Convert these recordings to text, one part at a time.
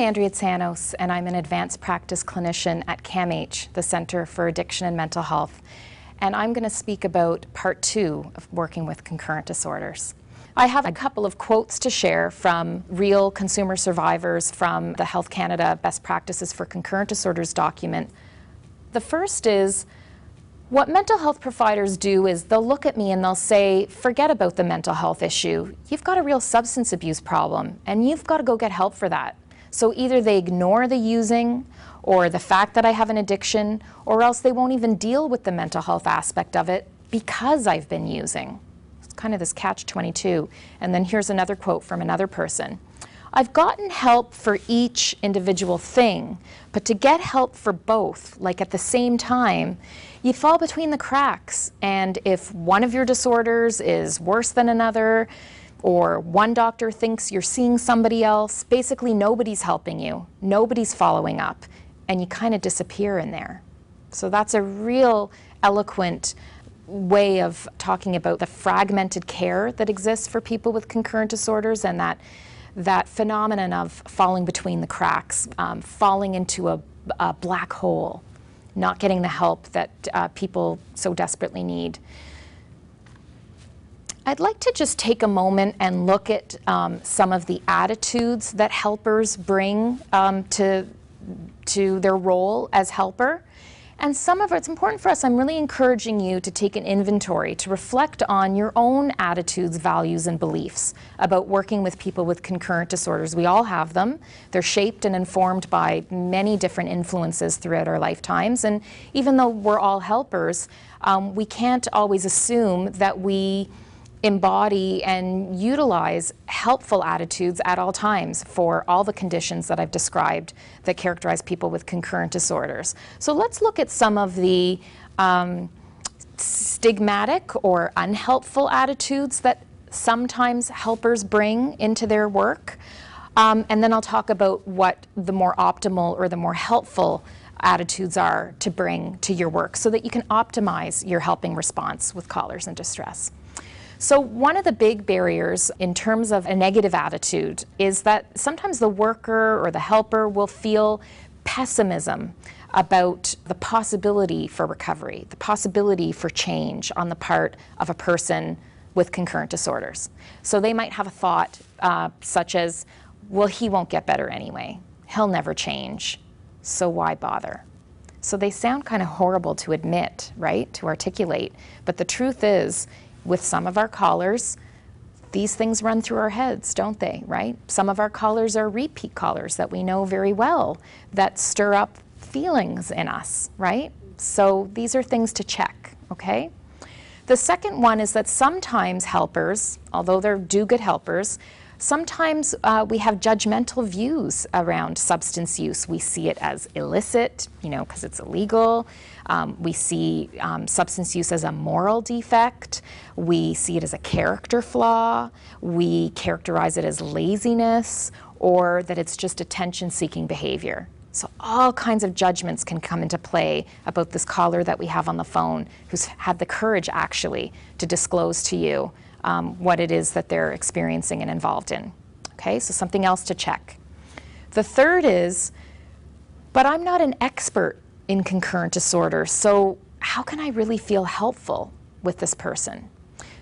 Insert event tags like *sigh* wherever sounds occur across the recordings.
Andrea Tsanos, and I'm an advanced practice clinician at CAMH, the Center for Addiction and Mental Health. And I'm going to speak about part two of working with concurrent disorders. I have a couple of quotes to share from real consumer survivors from the Health Canada Best Practices for Concurrent Disorders document. The first is what mental health providers do is they'll look at me and they'll say, forget about the mental health issue. You've got a real substance abuse problem, and you've got to go get help for that. So either they ignore the using or the fact that I have an addiction, or else they won't even deal with the mental health aspect of it because I've been using. It's kind of this catch 22. And then here's another quote from another person. I've gotten help for each individual thing, but to get help for both, like at the same time, you fall between the cracks. And if one of your disorders is worse than another, or one doctor thinks you're seeing somebody else, basically nobody's helping you, nobody's following up, and you kind of disappear in there. So that's a real eloquent way of talking about the fragmented care that exists for people with concurrent disorders and that that phenomenon of falling between the cracks, um, falling into a, a, black hole, not getting the help that uh, people so desperately need. I'd like to just take a moment and look at um, some of the attitudes that helpers bring um, to, to their role as helper. And some of it, it's important for us, I'm really encouraging you to take an inventory, to reflect on your own attitudes, values, and beliefs about working with people with concurrent disorders. We all have them. They're shaped and informed by many different influences throughout our lifetimes. And even though we're all helpers, um, we can't always assume that we embody and utilize helpful attitudes at all times for all the conditions that I've described that characterize people with concurrent disorders. So let's look at some of the um, stigmatic or unhelpful attitudes that sometimes helpers bring into their work. Um, and then I'll talk about what the more optimal or the more helpful attitudes are to bring to your work so that you can optimize your helping response with callers in distress. So, one of the big barriers in terms of a negative attitude is that sometimes the worker or the helper will feel pessimism about the possibility for recovery, the possibility for change on the part of a person with concurrent disorders. So, they might have a thought uh, such as, well, he won't get better anyway, he'll never change, so why bother? So they sound kind of horrible to admit, right? To articulate. But the truth is, with some of our callers, these things run through our heads, don't they, right? Some of our callers are repeat callers that we know very well that stir up feelings in us, right? So these are things to check, okay? The second one is that sometimes helpers, although they're do good helpers, sometimes uh, we have judgmental views around substance use. We see it as illicit, you know, because it's illegal. Um, we see um, substance use as a moral defect. We see it as a character flaw. We characterize it as laziness or that it's just attention seeking behavior. So, all kinds of judgments can come into play about this caller that we have on the phone who's had the courage actually to disclose to you um, what it is that they're experiencing and involved in. Okay, so something else to check. The third is, but I'm not an expert in concurrent disorder. So, how can I really feel helpful with this person?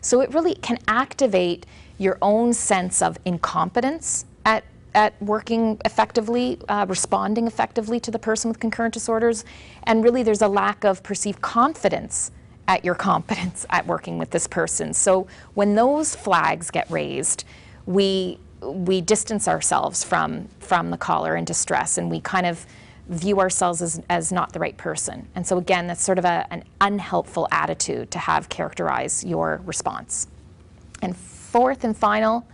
So, it really can activate your own sense of incompetence at, at working effectively, uh, responding effectively to the person with concurrent disorders. And really, there's a lack of perceived confidence at your competence at working with this person. So, when those flags get raised, we we distance ourselves from from the caller in distress and we kind of view ourselves as, as not the right person. And so, again, that's sort of a, an unhelpful attitude to have characterize your response. And fourth and final,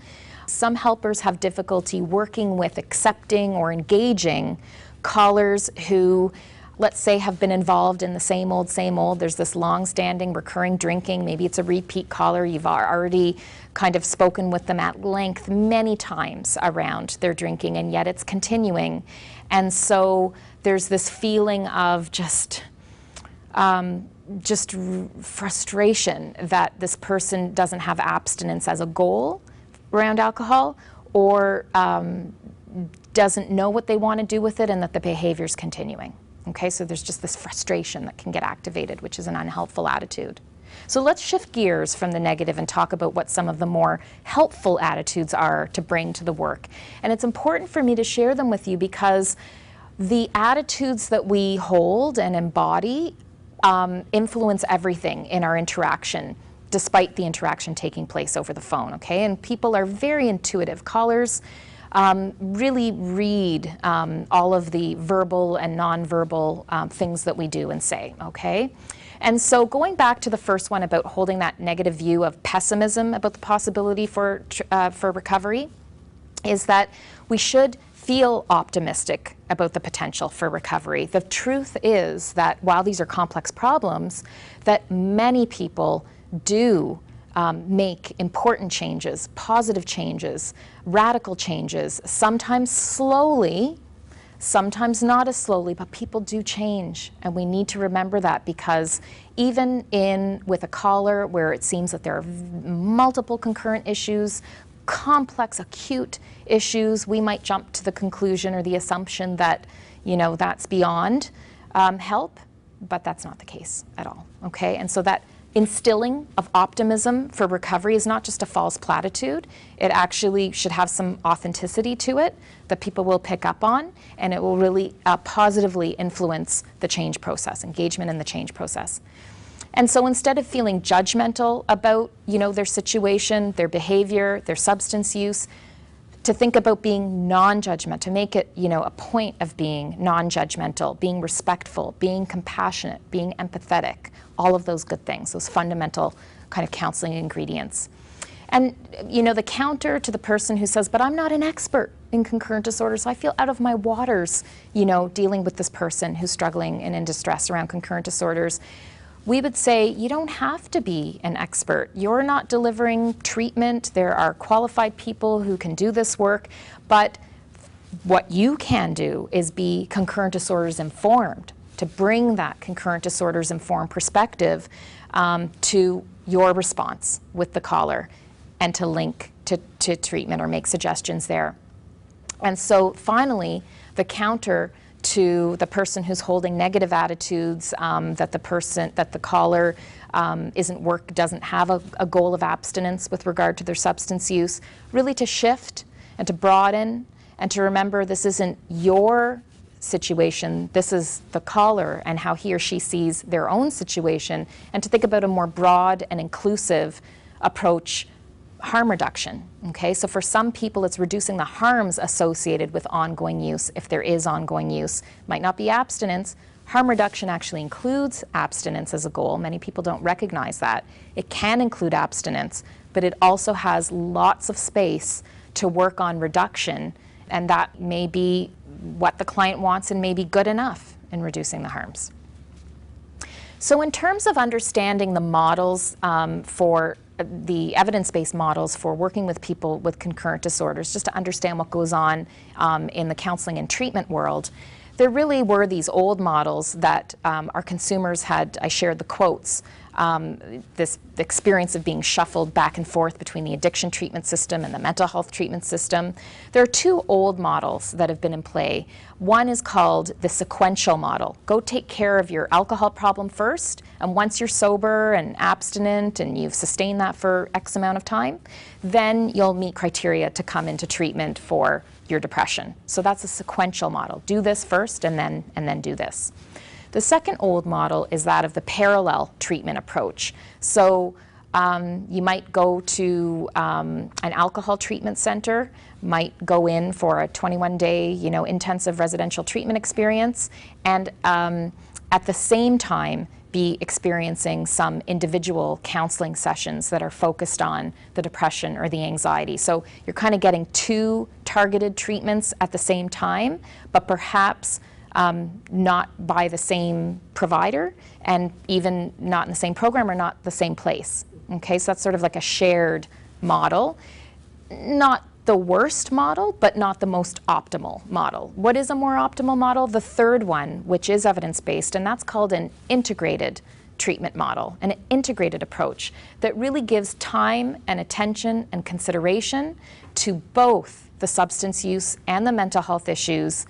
some helpers have difficulty working with accepting or engaging callers who let's say have been involved in the same old same old. There's this long-standing recurring drinking. Maybe it's a repeat caller. You've already kind of spoken with them at length many times around their drinking and yet it's continuing. And so there's this feeling of just um, just frustration that this person doesn't have abstinence as a goal around alcohol or um, doesn't know what they want to do with it and that the behavior is continuing. Okay, so there's just this frustration that can get activated, which is an unhelpful attitude. So let's shift gears from the negative and talk about what some of the more helpful attitudes are to bring to the work. And it's important for me to share them with you because the attitudes that we hold and embody um, influence everything in our interaction despite the interaction taking place over the phone okay and people are very intuitive callers um, really read um, all of the verbal and nonverbal um, things that we do and say, okay? And so, going back to the first one about holding that negative view of pessimism about the possibility for, uh, for recovery, is that we should feel optimistic about the potential for recovery. The truth is that while these are complex problems, that many people do um, make important changes, positive changes, radical changes, sometimes slowly, sometimes not as slowly, but people do change. And we need to remember that because even in with a caller where it seems that there are multiple concurrent issues, complex, acute issues, we might jump to the conclusion or the assumption that, you know, that's beyond um, help, but that's not the case at all. Okay, and so that instilling of optimism for recovery is not just a false platitude. It actually should have some authenticity to it that people will pick up on, and it will really uh, positively influence the change process, engagement in the change process. And so instead of feeling judgmental about, you know, their situation, their behavior, their substance use, to think about being non-judgmental, to make it, you know, a point of being non-judgmental, being respectful, being compassionate, being empathetic, all of those good things, those fundamental kind of counseling ingredients. And you know, the counter to the person who says, "But I'm not an expert in concurrent disorders. So I feel out of my waters, you know, dealing with this person who's struggling and in distress around concurrent disorders." We would say you don't have to be an expert. You're not delivering treatment. There are qualified people who can do this work, but what you can do is be concurrent disorders informed to bring that concurrent disorders informed perspective um, to your response with the caller and to link to, to treatment or make suggestions there. And so finally, the counter to the person who's holding negative attitudes um, that the person that the caller um, isn't work doesn't have a, a, goal of abstinence with regard to their substance use really to shift and to broaden and to remember this isn't your situation this is the caller and how he or she sees their own situation and to think about a more broad and inclusive approach harm reduction. Okay, so for some people, it's reducing the harms associated with ongoing use, if there is ongoing use. Might not be abstinence. Harm reduction actually includes abstinence as a goal. Many people don't recognize that. It can include abstinence, but it also has lots of space to work on reduction, and that may be what the client wants and may be good enough in reducing the harms. So, in terms of understanding the models um, for the evidence-based models for working with people with concurrent disorders, just to understand what goes on um, in the counseling and treatment world, there really were these old models that um, our consumers had. I shared the quotes um, this experience of being shuffled back and forth between the addiction treatment system and the mental health treatment system. There are two old models that have been in play. One is called the sequential model. Go take care of your alcohol problem first, and once you're sober and abstinent and you've sustained that for X amount of time, then you'll meet criteria to come into treatment for your depression. So that's a sequential model. Do this first and then and then do this. The second old model is that of the parallel treatment approach. So um, you might go to um, an alcohol treatment center, might go in for a 21-day, you know, intensive residential treatment experience, and um, at the same time be experiencing some individual counseling sessions that are focused on the depression or the anxiety. So you're kind of getting two targeted treatments at the same time, but perhaps um, not by the same provider and even not in the same program or not the same place. Okay, so that's sort of like a shared model. Not the worst model, but not the most optimal model. What is a more optimal model? The third one, which is evidence based, and that's called an integrated treatment model, an integrated approach that really gives time and attention and consideration to both the substance use and the mental health issues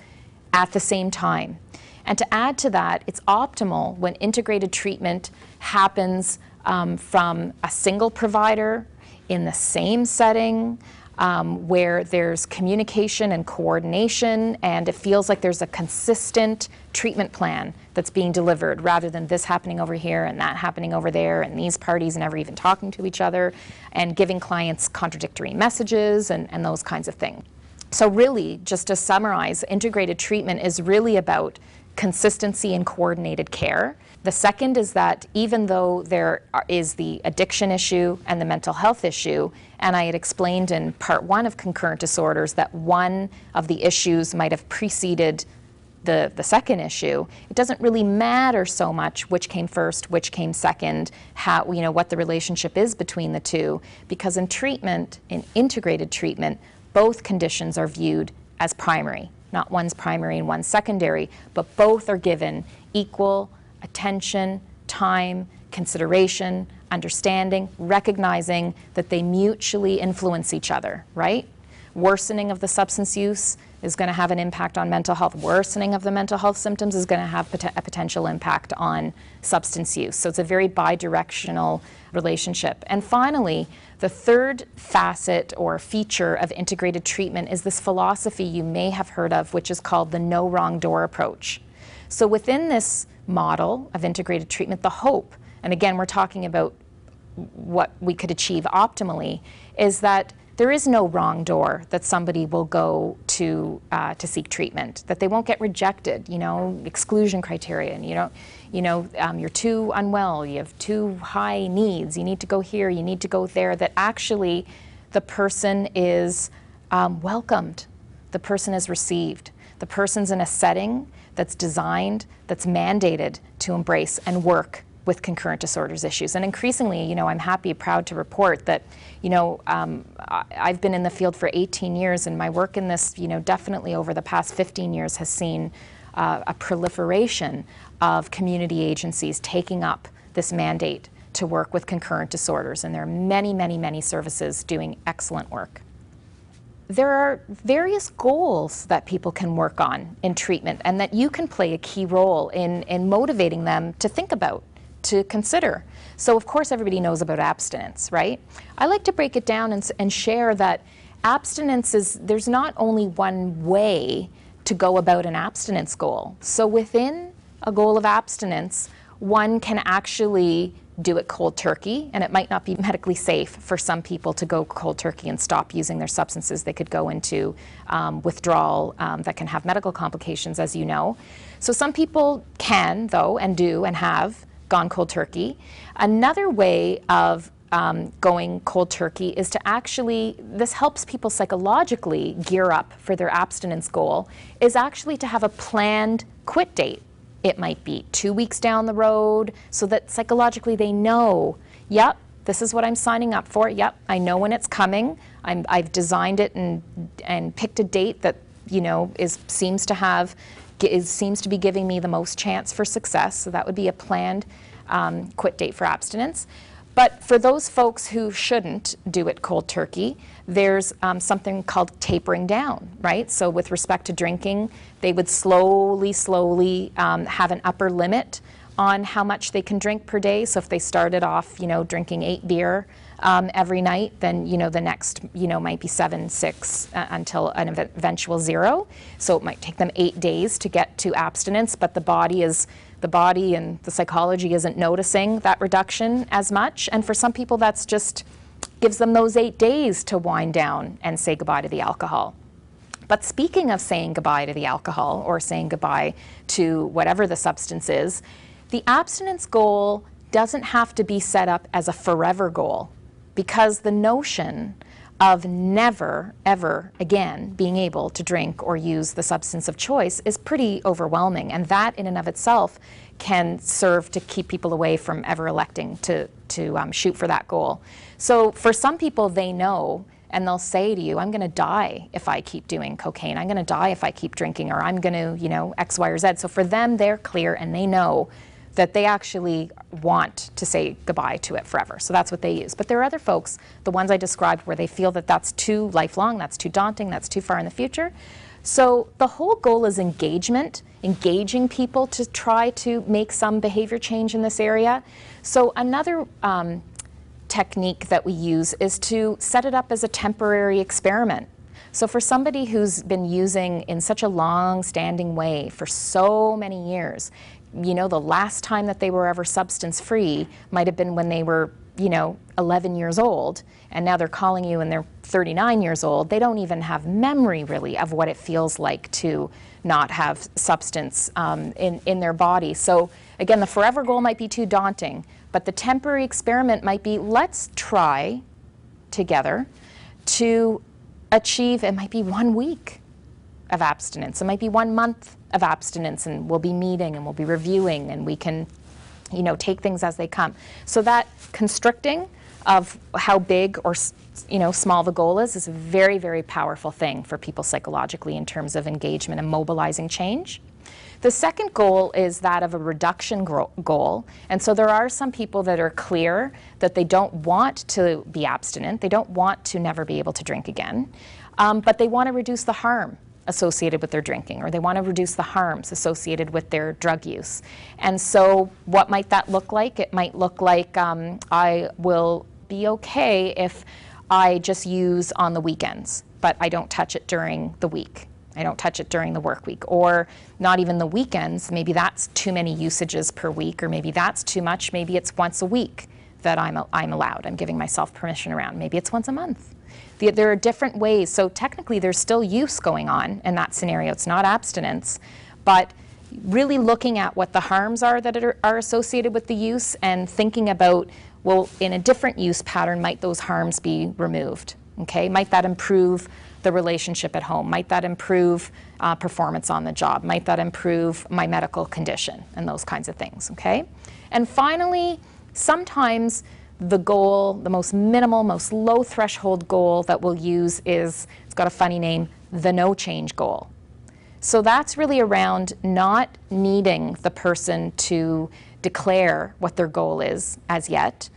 at the same time. And to add to that, it's optimal when integrated treatment happens um, from a single provider in the same setting. Um, where there's communication and coordination, and it feels like there's a consistent treatment plan that's being delivered rather than this happening over here and that happening over there, and these parties never even talking to each other, and giving clients contradictory messages and, and those kinds of things. So, really, just to summarize, integrated treatment is really about consistency and coordinated care. The second is that even though there is the addiction issue and the mental health issue, and I had explained in part one of concurrent disorders that one of the issues might have preceded the, the second issue, it doesn't really matter so much which came first, which came second, how, you know, what the relationship is between the two, because in treatment, in integrated treatment, both conditions are viewed as primary. Not one's primary and one's secondary, but both are given equal attention, time, consideration, understanding, recognizing that they mutually influence each other, right? Worsening of the substance use is going to have an impact on mental health. Worsening of the mental health symptoms is going to have pot- a potential impact on substance use. So it's a very bidirectional relationship. And finally, the third facet or feature of integrated treatment is this philosophy you may have heard of, which is called the no wrong door approach. So within this model of integrated treatment, the hope, and again, we're talking about what we could achieve optimally, is that there is no wrong door that somebody will go to uh, to seek treatment. That they won't get rejected. You know, exclusion criteria. And you know, you know, um, you're too unwell. You have too high needs. You need to go here. You need to go there. That actually, the person is um, welcomed. The person is received. The person's in a setting that's designed, that's mandated to embrace and work with concurrent disorders issues. And increasingly, you know, I'm happy, proud to report that, you know, um, I've been in the field for 18 years, and my work in this, you know, definitely over the past 15 years has seen uh, a proliferation of community agencies taking up this mandate to work with concurrent disorders. And there are many, many, many services doing excellent work there are various goals that people can work on in treatment and that you can play a key role in, in motivating them to think about to consider. So, of course, everybody knows about abstinence, right? I like to break it down and, and share that abstinence is, there's not only one way to go about an abstinence goal. So, within a goal of abstinence, one can actually do it cold turkey, and it might not be medically safe for some people to go cold turkey and stop using their substances. They could go into um, withdrawal um, that can have medical complications, as you know. So, some people can, though, and do, and have gone cold turkey. Another way of um, going cold turkey is to actually, this helps people psychologically gear up for their abstinence goal, is actually to have a planned quit date. It might be two weeks down the road so that psychologically they know, yep, this is what I'm signing up for. Yep, I know when it's coming. i have designed it and, and picked a date that you know is seems to have is, seems to be giving me the most chance for success. So that would be a planned um, quit date for abstinence. But for those folks who shouldn't do it cold turkey, there's um, something called tapering down, right? So, with respect to drinking, they would slowly, slowly um, have an upper limit on how much they can drink per day. So, if they started off, you know, drinking eight beer um, every night, then you know the next you know might be seven, six uh, until an eventual zero. So it might take them eight days to get to abstinence, but the body is the body and the psychology isn't noticing that reduction as much. And for some people, that's just gives them those eight days to wind down and say goodbye to the alcohol. But speaking of saying goodbye to the alcohol or saying goodbye to whatever the substance is, The abstinence goal doesn't have to be set up as a forever goal because the notion of never, ever again being able to drink or use the substance of choice is pretty overwhelming. And that, in and of itself, can serve to keep people away from ever electing to, to um, shoot for that goal. So, for some people, they know and they'll say to you, I'm going to die if I keep doing cocaine. I'm going to die if I keep drinking, or I'm going to, you know, X, Y, or Z. So, for them, they're clear and they know that they actually want to say goodbye to it forever. So that's what they use. But there are other folks, the ones I described, where they feel that that's too lifelong, that's too daunting, that's too far in the future. So the whole goal is engagement, engaging people to try to make some behavior change in this area. So another um, technique that we use is to set it up as a temporary experiment. So for somebody who's been using in such a long standing way for so many years, you know, the last time that they were ever substance free might have been when they were, you know, 11 years old, and now they're calling you and they're 39 years old. They don't even have memory really of what it feels like to not have substance um, in, in their body. So, again, the forever goal might be too daunting, but the temporary experiment might be let's try together to achieve, it might be one week of abstinence, it might be one month of abstinence and we'll be meeting and we'll be reviewing and we can you know take things as they come. So that constricting of how big or you know small the goal is is a very very powerful thing for people psychologically in terms of engagement and mobilizing change. The second goal is that of a reduction goal. And so there are some people that are clear that they don't want to be abstinent, they don't want to never be able to drink again, um, but they want to reduce the harm associated with their drinking, or they want to reduce the harms associated with their drug use. And so, what might that look like? It might look like um, I will be okay if I just use on the weekends, but I don't touch it during the week. I don't touch it during the work week, or not even the weekends. Maybe that's too many usages per week, or maybe that's too much. Maybe it's once a week that I'm, I'm allowed. I'm giving myself permission around. Maybe it's once a month. The, there are different ways. So technically, there's still use going on in that scenario. It's not abstinence, but really looking at what the harms are that are, are associated with the use and thinking about, well, in a different use pattern, might those harms be removed? Okay, might that improve the relationship at home? Might that improve uh, performance on the job? Might that improve my medical condition and those kinds of things? Okay, and finally, sometimes the goal, the most minimal, most low threshold goal that we'll use is, it's got a funny name, the no change goal. So that's really around not needing the person to declare what their goal is as yet,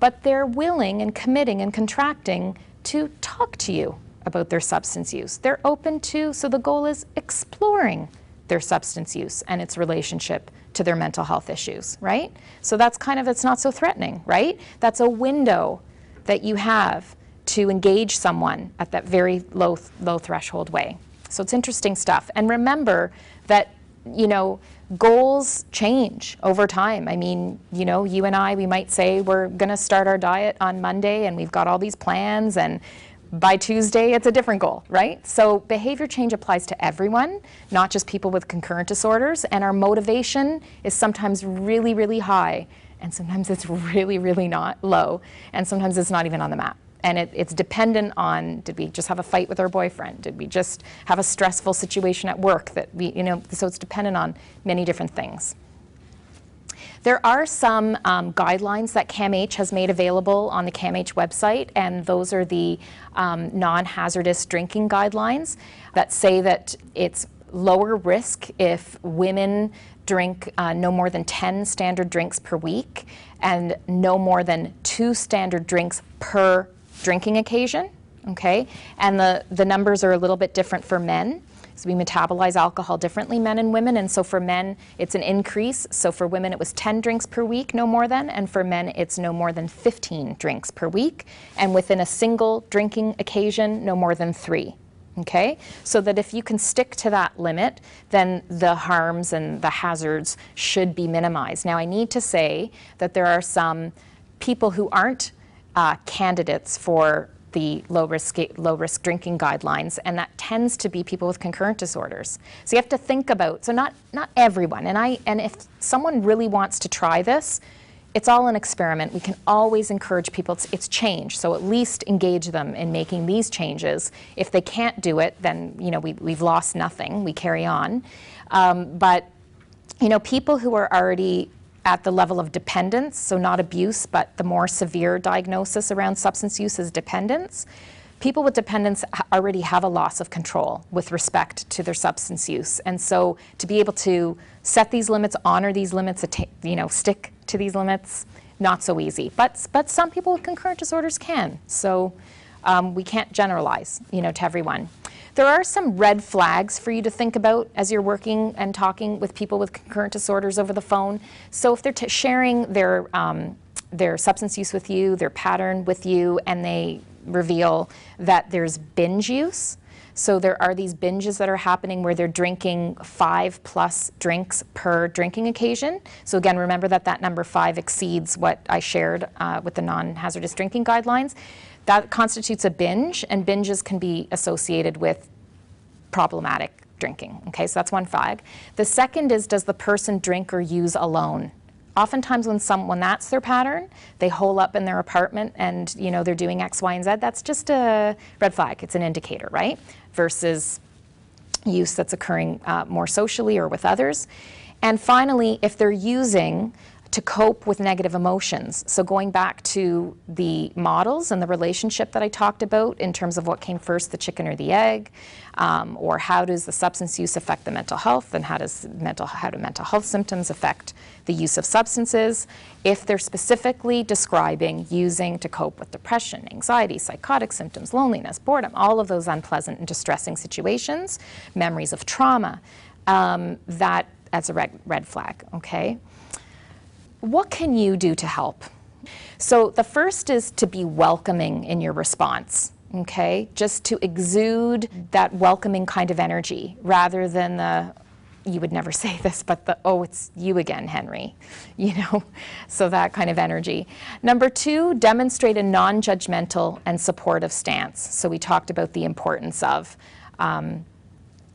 but they're willing and committing and contracting to talk to you about their substance use. They're open to, so the goal is exploring their substance use and its relationship to their mental health issues, right? So that's kind of, it's not so threatening, right? That's a window that you have to engage someone at that very low, low threshold way. So it's interesting stuff. And remember that, you know, goals change over time. I mean, you know, you and I, we might say we're going to start our diet on Monday and we've got all these plans and by Tuesday, it's a different goal, right? So behavior change applies to everyone, not just people with concurrent disorders. And our motivation is sometimes really, really high, and sometimes it's *laughs* really, really not low, and sometimes it's not even on the map. And it, it's dependent on did we just have a fight with our boyfriend? Did we just have a stressful situation at work that we, you know, so it's dependent on many different things. There are some um, guidelines that CAMH has made available on the CAMH website, and those are the um, non hazardous drinking guidelines that say that it's lower risk if women drink uh, no more than 10 standard drinks per week and no more than two standard drinks per drinking occasion. Okay, and the, the numbers are a little bit different for men. So we metabolize alcohol differently, men and women. And so for men, it's an increase. So for women, it was 10 drinks per week, no more than. And for men, it's no more than 15 drinks per week. And within a single drinking occasion, no more than three. Okay? So that if you can stick to that limit, then the harms and the hazards should be minimized. Now, I need to say that there are some people who aren't uh, candidates for the low risk low risk drinking guidelines, and that tends to be people with concurrent disorders. So you have to think about so not not everyone, and I and if someone really wants to try this, it's all an experiment. We can always encourage people. It's, it's, change, so at least engage them in making these changes. If they can't do it, then you know we, we've lost nothing. We carry on. Um, but you know, people who are already at the level of dependence, so not abuse, but the more severe diagnosis around substance use is dependence. People with dependence already have a loss of control with respect to their substance use, and so to be able to set these limits, honor these limits, you know, stick to these limits, not so easy. But, but some people with concurrent disorders can. So um, we can't generalize, you know, to everyone. There are some red flags for you to think about as you're working and talking with people with concurrent disorders over the phone. So if they're sharing their um, their substance use with you, their pattern with you, and they reveal that there's binge use, so there are these binges that are happening where they're drinking five plus drinks per drinking occasion. So again, remember that that number five exceeds what I shared uh, with the non-hazardous drinking guidelines. That constitutes a binge, and binges can be associated with problematic drinking. Okay, so that's one flag. The second is does the person drink or use alone? oftentimes when some when that's their pattern they hole up in their apartment and you know they're doing x y and z that's just a red flag it's an indicator right versus use that's occurring uh, more socially or with others and finally if they're using to cope with negative emotions. So, going back to the models and the relationship that I talked about in terms of what came first, the chicken or the egg, um, or how does the substance use affect the mental health, and how does mental how do mental health symptoms affect the use of substances? If they're specifically describing using to cope with depression, anxiety, psychotic symptoms, loneliness, boredom, all of those unpleasant and distressing situations, memories of trauma, um, that as a red, red flag. Okay. What can you do to help? So, the first is to be welcoming in your response, okay? Just to exude that welcoming kind of energy rather than the, you would never *laughs* say this, but the, oh, it's you again, Henry, *laughs* you know? So, that kind of energy. Number two, demonstrate a non judgmental and supportive stance. So, we talked about the importance of. Um,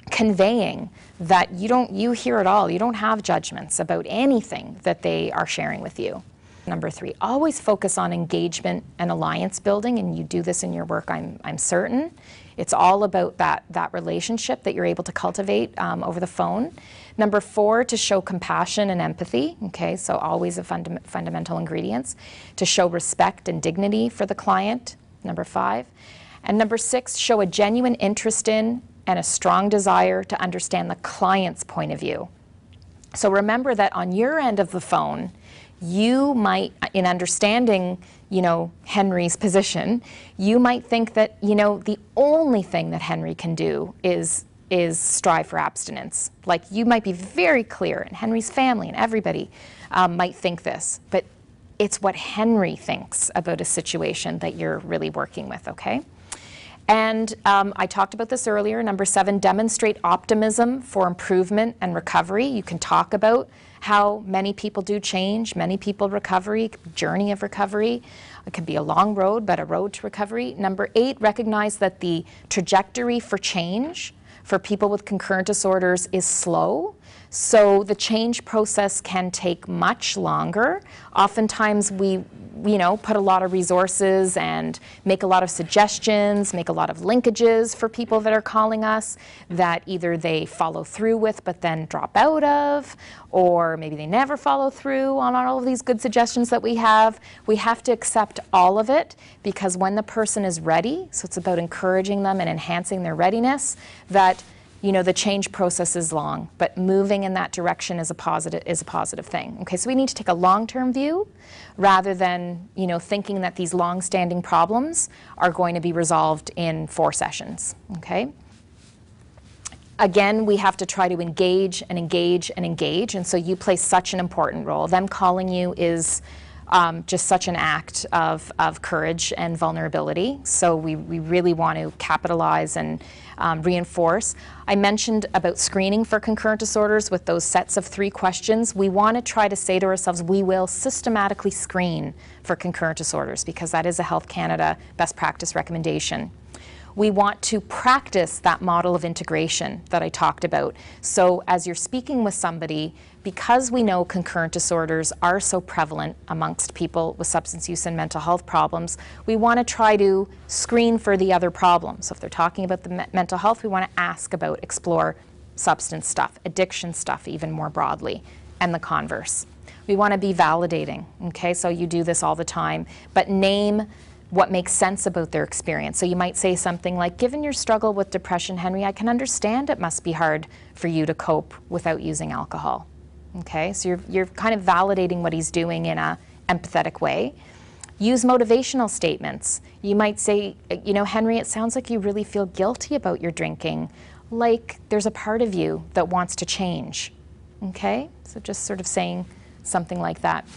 conveying that you don't you hear it all you don't have judgments about anything that they are sharing with you. Number three always focus on engagement and alliance building and you do this in your work i'm, I'm certain. It's all about that, that relationship that you're able to cultivate um, over the phone. Number four to show compassion and empathy okay so always a funda- fundamental ingredients to show respect and dignity for the client number five. And number six show a genuine interest in and a strong desire to understand the client's point of view. So remember that on your end of the phone, you might, in understanding, you know, Henry's position, you might think that, you know, the only thing that Henry can do is is strive for abstinence. Like you might be very clear, and Henry's family and everybody um, might think this, but it's what Henry thinks about a situation that you're really working with, okay? And um, I talked about this earlier. Number seven, demonstrate optimism for improvement and recovery. You can talk about how many people do change, many people recovery, journey of recovery. It can be a long road, but a road to recovery. Number eight, recognize that the trajectory for change for people with concurrent disorders is slow. So the change process can take much longer. Oftentimes we you know, put a lot of resources and make a lot of suggestions, make a lot of linkages for people that are calling us that either they follow through with but then drop out of, or maybe they never follow through on all of these good suggestions that we have. We have to accept all of it because when the person is ready, so it's about encouraging them and enhancing their readiness, that you know the change process is long but moving in that direction is a positive is a positive thing. Okay so we need to take a long-term view rather than you know thinking that these long-standing problems are going to be resolved in four sessions. Okay? Again we have to try to engage and engage and engage and so you play such an important role. Them calling you is um, just such an act of, of courage and vulnerability. So we, we really want to capitalize and um, reinforce. I mentioned about screening for concurrent disorders with those sets of three questions. We want to try to say to ourselves, we will systematically screen for concurrent disorders because that is a Health Canada best practice recommendation we want to practice that model of integration that I talked about. So, as you're speaking with somebody, because we know concurrent disorders are so prevalent amongst people with substance use and mental health problems, we want to try to screen for the other problems. So, if they're talking about the me- mental health, we want to ask about, explore substance stuff, addiction stuff, even more broadly, and the converse. We want to be validating, okay? So, you do this all the time, but name what makes sense about their experience. So you might say something like, Given your struggle with depression, Henry, I can understand it must be hard for you to cope without using alcohol. Okay, so you're, you're kind of validating what he's doing in a empathetic way. Use motivational statements. You might say, You know, Henry, it sounds like you really feel guilty about your drinking, like there's a part of you that wants to change. Okay, so just sort of saying something like that.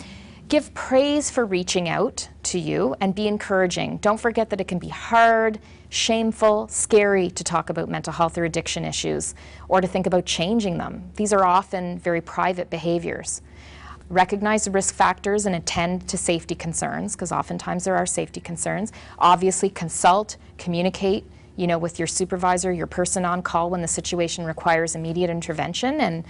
Give praise for reaching out to you and be encouraging. Don't forget that it can be hard, shameful, scary to talk about mental health or addiction issues or to think about changing them. These are often very private behaviors. Recognize the risk factors and attend to safety concerns because oftentimes there are safety concerns. Obviously, consult, communicate, you know, with your supervisor, your person on call when the situation requires immediate intervention and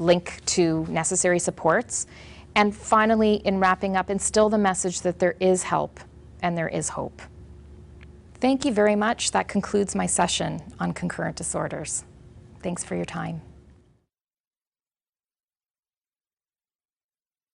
link to necessary supports and finally, in wrapping up, instill the message that there is help and there is hope. Thank you very much. That concludes my session on concurrent disorders. Thanks for your time.